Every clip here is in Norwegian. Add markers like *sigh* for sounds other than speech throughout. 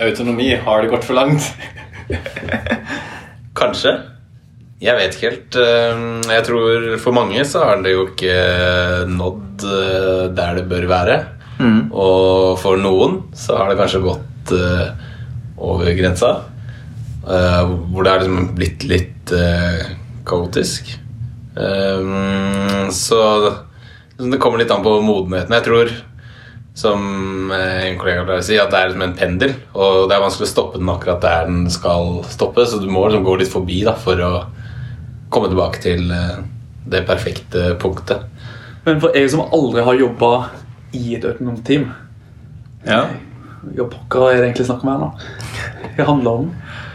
autonomi, har det gått for langt? *laughs* Kanskje. Jeg vet ikke helt. Eh, Jeg tror for mange så har det jo ikke nådd eh, der det bør være. Og for noen så har det kanskje gått eh, over grensa. eh, Hvor det er liksom blitt litt eh, kaotisk. Eh, Så det kommer litt an på modenheten. Jeg tror, som eh, en kollega pleier å si, at det er som en pendel. Og det er vanskelig å stoppe den akkurat der den skal stoppe, så du må liksom gå litt forbi da, for å komme tilbake til eh, det perfekte punktet. Men for jeg som aldri har jobba i et autonomt team Ja. Hva pokker er det egentlig snakk om her nå? Hva handler om?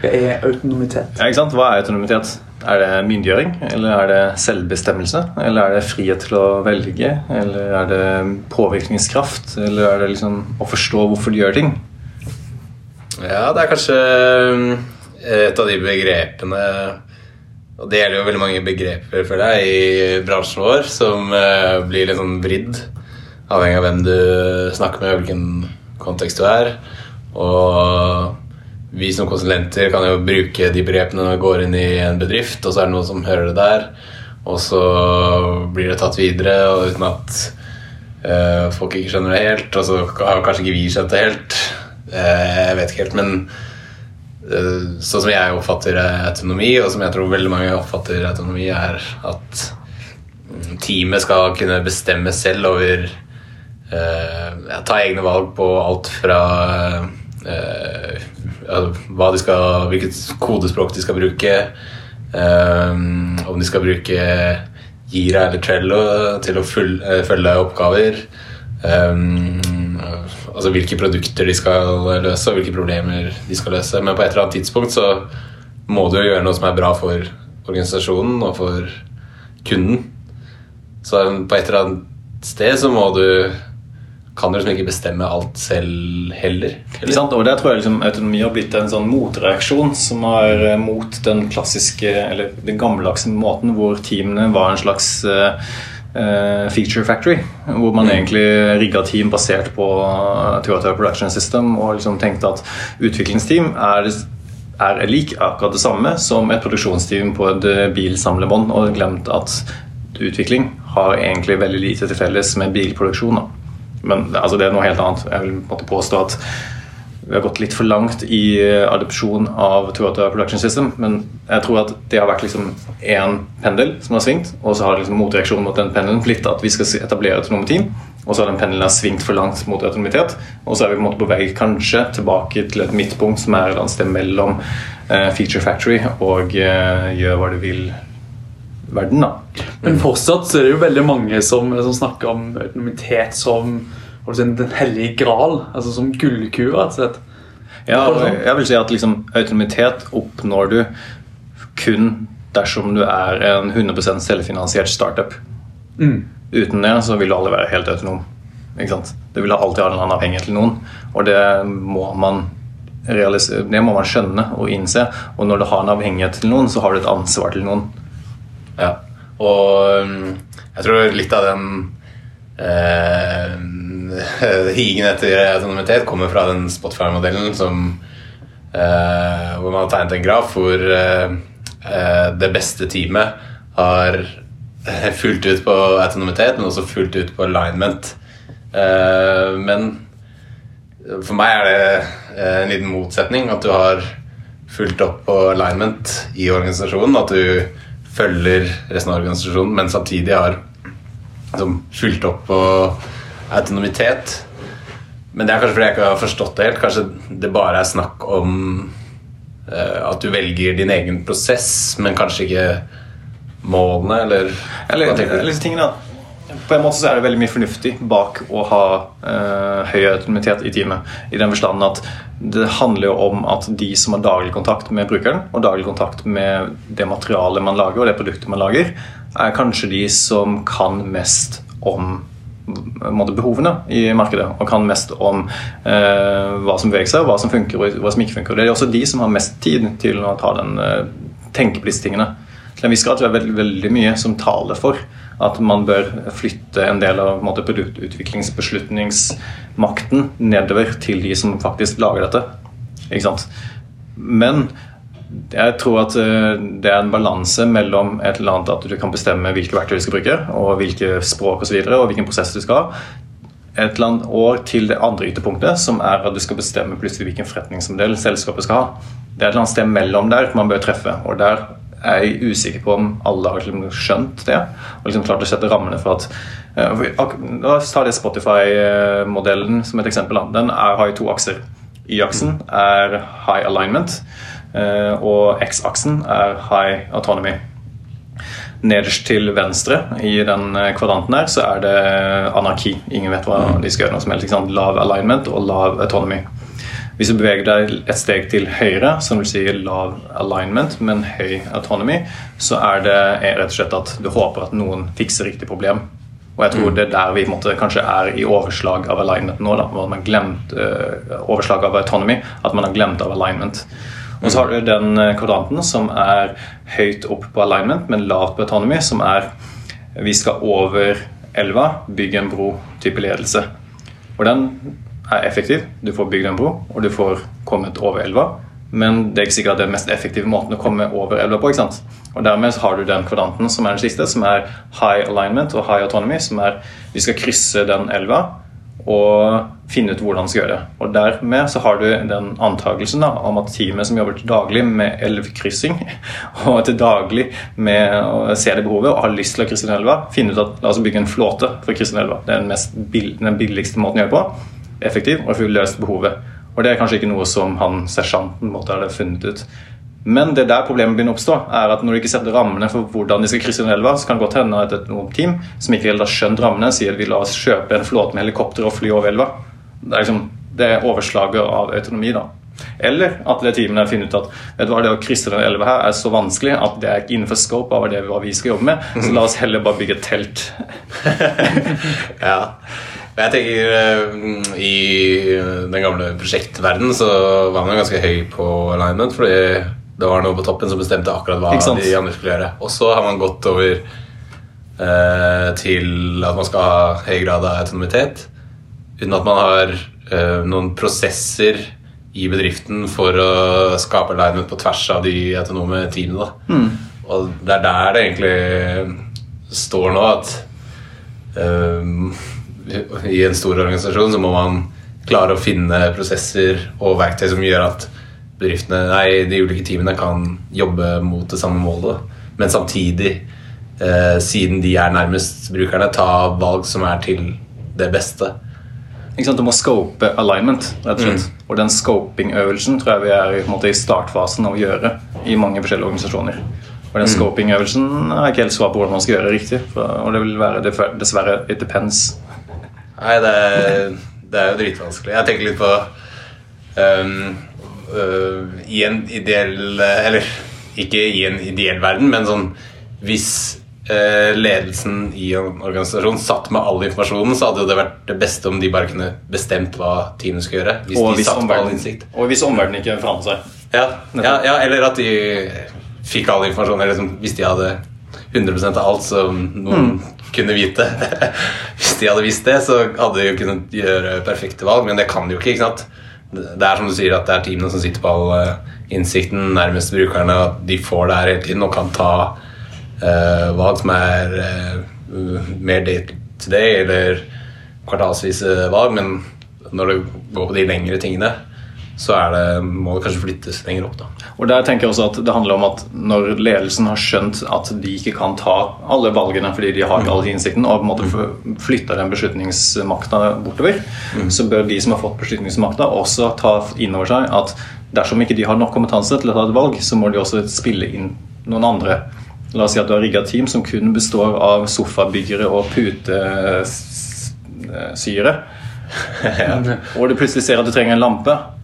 Hva er autonomitet? ja, ikke sant? Hva er autonomitet? Er det myndiggjøring, eller er det selvbestemmelse? Eller er det frihet til å velge? Eller er det påvirkningskraft? Eller er det liksom å forstå hvorfor du gjør ting? Ja, det er kanskje eh, et av de begrepene Og det gjelder jo veldig mange begreper for deg i bransjen vår som eh, blir litt sånn vridd, avhengig av hvem du snakker med, hvilken kontekst du er. Og vi som konsulenter kan jo bruke de begrepene når vi går inn i en bedrift, og så er det noen som hører det der, og så blir det tatt videre og uten at uh, folk ikke skjønner det helt, og så har kanskje ikke vi skjønt det helt. Uh, jeg vet ikke helt, men uh, sånn som jeg oppfatter autonomi, og som jeg tror veldig mange oppfatter autonomi, er at mm, teamet skal kunne bestemme selv over Ta egne valg på alt fra de skal, hvilket kodespråk de skal bruke, Um, om de skal bruke Gira eller Trello til å eh, følge oppgaver. Um, altså hvilke produkter de skal løse, og hvilke problemer de skal løse. Men på et eller annet tidspunkt så må du jo gjøre noe som er bra for organisasjonen og for kunden. Så på et eller annet sted så må du kan du liksom ikke bestemme alt selv heller. Og der tror jeg liksom autonomi har blitt en sånn motreaksjon som er eh, mot den klassiske, eller den gammeldagse måten hvor teamene var en slags eh, feature factory. Hvor man egentlig rigga team basert på Toyota Production System og liksom tenkte at utviklingsteam er er lik akkurat det samme som et produksjonsteam på et bilsamlebånd, og glemt at utvikling har egentlig veldig lite til felles med bilproduksjon. Da. Men altså, det er noe helt annet. Jeg vil måtte påstå at vi har gått litt for langt i eh, adopsjon av Toyota Production System, men jeg tror at det har vært liksom én pendel som har svingt, og så har liksom motreaksjonen mot den pendelen blitt at vi skal etablere autonome team, og så har den pendelen svingt for langt mot autonomitet, og så er vi på en måte på vei kanskje tilbake til et midtpunkt som er et sted mellom eh, Feature Factory og eh, gjør hva du vil-verden. da. Men fortsatt så er det jo veldig mange som, som snakker om autonomitet som si, den hellige gral. Altså som gullkua, rett og slett. Ja, og jeg vil si at liksom, autonomitet oppnår du kun dersom du er en 100% selvfinansiert startup. Uten det så vil du aldri være helt autonom. Ikke sant? Du vil alltid ha en eller annen avhengighet til noen, og det må man det må man skjønne og innse. Og når du har en avhengighet til noen, så har du et ansvar til noen. Ja, og um, jeg tror litt av den eh, *laughs* higen etter autonomitet kommer fra den Spotify-modellen som eh, hvor man har tegnet en graf hvor eh, eh, det beste teamet har *laughs* fulgt ut på autonomitet, men også fulgt ut på alignment. Eh, men for meg er det eh, en liten motsetning at du har fulgt opp på alignment i organisasjonen. At du følger resten av organisasjonen, men samtidig har liksom, fulgt opp på autonomitet. Men det er kanskje fordi jeg ikke har forstått det helt. Kanskje det bare er snakk om uh, at du velger din egen prosess, men kanskje ikke målene, eller Eller, eller tingene. På en måte så er det veldig mye fornuftig bak å ha eh, høy autonomitet i teamet. I den forstand at det handler jo om at de som har daglig kontakt med brukeren, og daglig kontakt med det materialet man lager, og det produktet man lager, er kanskje de som kan mest om behovene i markedet, og kan mest om eh, hva som beveger seg, hva som funker og hva som ikke funker. Det er også de som har mest tid til å ta den, eh, tenke på disse tingene. Til en viss grad er det veldig, veldig mye som taler for at man bør flytte en del av produktutviklingsbeslutningsmakten nedover til de som faktisk lager dette. Ikke sant? Men jeg tror at eh, det er en balanse mellom et eller annet at du kan bestemme hvilke verktøy du skal bruke, og hvilke språk osv., og, så videre, og hvilken prosess du skal ha. Et eller annet år til det andre ytterpunktet, som er at du skal bestemme plutselig hvilken forretningsmodell selskapet skal ha. Det er et eller annet sted mellom der man bør treffe. og der er jeg usikker på om alle har liksom skjønt det og liksom klart å sette rammene for at La oss ta det Spotify-modellen som et eksempel. Den er, har jo to akser. Y-aksen er high alignment, eh, og X-aksen er high autonomy. Nederst til venstre i den eh, kvadranten her så er det anarki. Ingen vet hva de skal gjøre noe som helst. Lav alignment og lav autonomy. Hvis du beveger deg et steg til høyre, som vil si lav alignment, men høy autonomy, så er det rett og slett at du håper at noen fikser riktig problem. Og jeg tror det er der vi måtte, kanskje er i overslag av alignment nå. da, man glemt uh, Overslag av autonomy. At man har glemt av alignment. Og så har du den kvadranten som er høyt opp på alignment, men lavt på autonomy, som er vi skal over elva, bygge en bro, type ledelse. Og den er effektiv. Du får bygd en bro, og du får kommet over elva. Men det er ikke sikkert at det er den mest effektive måten å komme over elva på. ikke sant? Og Dermed har du den kvadranten som er den siste, som er high alignment og high autonomy. Som er vi skal krysse den elva og finne ut hvordan vi skal gjøre det. Og Dermed så har du den antakelsen da, om at teamet som jobber til daglig med elvkryssing, *laughs* og til daglig med å se det behovet og har lyst til å krysse den elva, finne ut at la oss bygge en flåte for å krysse den elva. Det er den, mest, den billigste måten å gjøre det på effektiv og få løst behovet. Og Det er kanskje ikke noe som han sersjanten måtte ha funnet ut. Men det der problemet begynner å oppstå, er at når du ikke setter rammene for hvordan de skal krysse den elva, så kan det godt hende at et team som ikke helt har skjønt rammene, sier at vi la oss kjøpe en flåte med helikopter og fly over elva. Det er, liksom, det er overslaget av autonomi, da. Eller at det teamene finner ut at vet du hva, det å krysse den elva her er så vanskelig at det er ikke innenfor scope av det vi skal jobbe med, så la oss heller bare bygge et telt. *laughs* ja. Jeg tenker eh, I den gamle prosjektverdenen så var man ganske høy på alignment, fordi det var noe på toppen som bestemte akkurat hva de andre skulle gjøre. Og så har man gått over eh, til at man skal ha høy grad av autonomitet, uten at man har eh, noen prosesser i bedriften for å skape alignment på tvers av de autonome teamene. Mm. Og det er der det egentlig står nå at um, i en stor organisasjon så må man klare å finne prosesser og verktøy som gjør at bedriftene, nei, de ulike teamene kan jobbe mot det samme målet. Men samtidig, eh, siden de er nærmest brukerne, ta valg som er til det beste. Ikke sant, Du må scope alignment. rett og slett. Mm. Og den scoping-øvelsen tror jeg vi er i, måte, i startfasen av å gjøre i mange forskjellige organisasjoner. Og den mm. scoping-øvelsen er ikke helt svar på hvordan man skal gjøre det riktig. For, og det vil være dessverre it depends Nei, det er, det er jo dritvanskelig. Jeg tenker litt på um, uh, I en ideell Eller ikke i en ideell verden, men sånn Hvis uh, ledelsen i en organisasjon satt med all informasjonen, så hadde det vært det beste om de bare kunne bestemt hva teamet skulle gjøre. Hvis og, hvis omverden, og hvis omverdenen ikke forandret seg. Ja, ja, ja, eller at de fikk all informasjon. Eller liksom, hvis de hadde 100% av alt som noen mm. kunne vite. *laughs* Hvis de hadde visst det, så hadde de jo kunnet gjøre perfekte valg, men det kan de jo ikke. ikke sant? Det er som du sier at det er teamene som sitter på all uh, innsikten nærmest brukerne, at de får det her hele tiden og kan ta uh, valg som er uh, mer day to day eller kvartalsvise valg, men når det går på de lengre tingene, så det, må det kanskje flyttes lenger opp. da. Og der tenker jeg også at Det handler om at når ledelsen har skjønt at de ikke kan ta alle valgene fordi de har ikke all innsikten, og på en måte flytter den beslutningsmakta bortover, mm. så bør de som har fått beslutningsmakta, også ta inn over seg at dersom ikke de har nok kompetanse til å ta et valg, så må de også spille inn noen andre. La oss si at du har rigga team som kun består av sofabyggere og putesyre. *laughs* ja. Og du plutselig ser at du trenger en lampe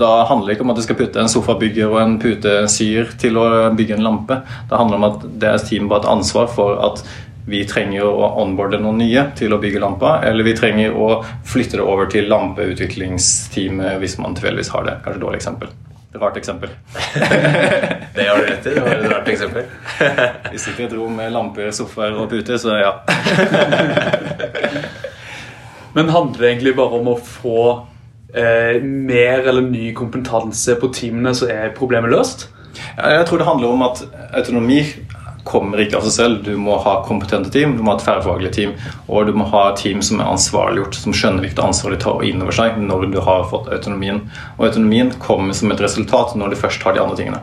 da handler det ikke om at du skal putte en sofabygger og en putesyr til å bygge en lampe. Det handler om at deres team har et ansvar for at vi trenger å onboarde noen nye til å bygge lampa, eller vi trenger å flytte det over til lampeutviklingsteamet hvis man tilfeldigvis har det. Kanskje et dårlig eksempel. Rart eksempel. *laughs* det har du rett i. Det var et rart eksempel. *laughs* vi sitter i et rom med lamper, sofaer og puter, så ja. *laughs* Men handler det egentlig bare om å få eh, mer eller ny kompetanse på teamene, så er problemet løst? Jeg tror det handler om at autonomi kommer ikke av seg selv. Du må ha kompetente team, du må ha et tverrfaglig team, og du må ha team som er ansvarliggjort, som skjønner hvilket ansvar de tar inn over seg når du har fått autonomien. Og autonomien kommer som et resultat når du først har de andre tingene.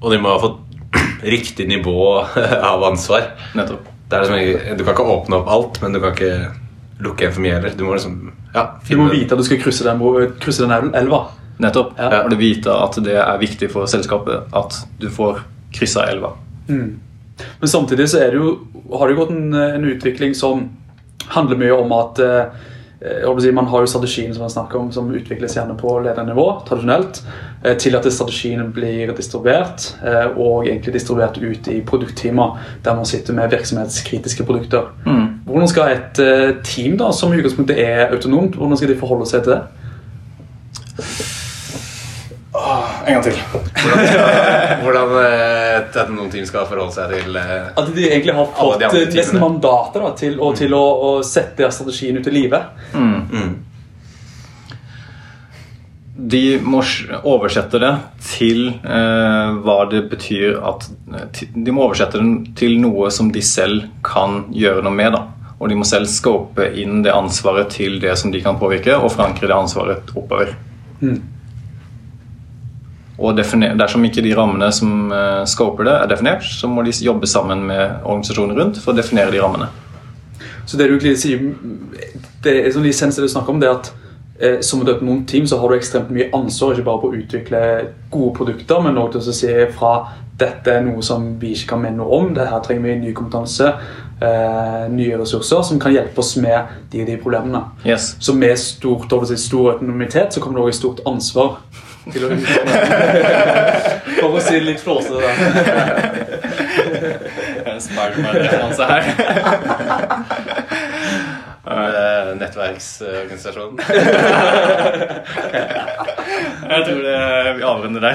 Og de må ha fått *clears throat* riktig nivå av ansvar. Nettopp. Det er liksom, du kan ikke åpne opp alt, men du kan ikke lukke igjen for mye heller. Du må liksom ja, Du må vite at du skal krysse den, krysse den elva. Nettopp. Ja. Og du vite at det er viktig for selskapet at du får kryssa elva. Men samtidig så er det jo, har det jo gått en, en utvikling som handler mye om at eh, si, Man har jo strategien som man snakker om, som utvikles gjerne på ledernivå, tradisjonelt, eh, til at strategien blir distribuert, eh, og egentlig distribuert ut i produkttimer der man sitter med virksomhetskritiske produkter. Hvordan skal et eh, team da, som i utgangspunktet er autonomt, hvordan skal de forholde seg til det? En gang til. *laughs* Hvordan eh, et autonomt team skal forholde seg til eh, At de egentlig har fått nesten mandater da, til, å, til å, å sette strategien ut i livet. De må oversette det til eh, hva det betyr at De må oversette det til noe som de selv kan gjøre noe med. da. Og de må selv scope inn det ansvaret til det som de kan påvirke, og forankre det ansvaret oppover. Og definer, Dersom ikke de rammene som eh, scoper det, er definert, så må de jobbe sammen med organisasjonen rundt for å definere de rammene. Så det du egentlig sier det er sånn lisens det du snakker om, det er at eh, som et autonomt team så har du ekstremt mye ansvar, ikke bare på å utvikle gode produkter, men også til å si fra dette er noe som vi ikke kan mene noe om, det her trenger vi ny kompetanse, eh, nye ressurser som kan hjelpe oss med de og de problemene. Yes. Så med stort, stor autonomitet så kommer det også et stort ansvar til å *laughs* For å si det litt flåsete der. *laughs* En Spiderman-referanse her. *laughs* eh, nettverksorganisasjonen? Jeg tror det, vi avrunder der.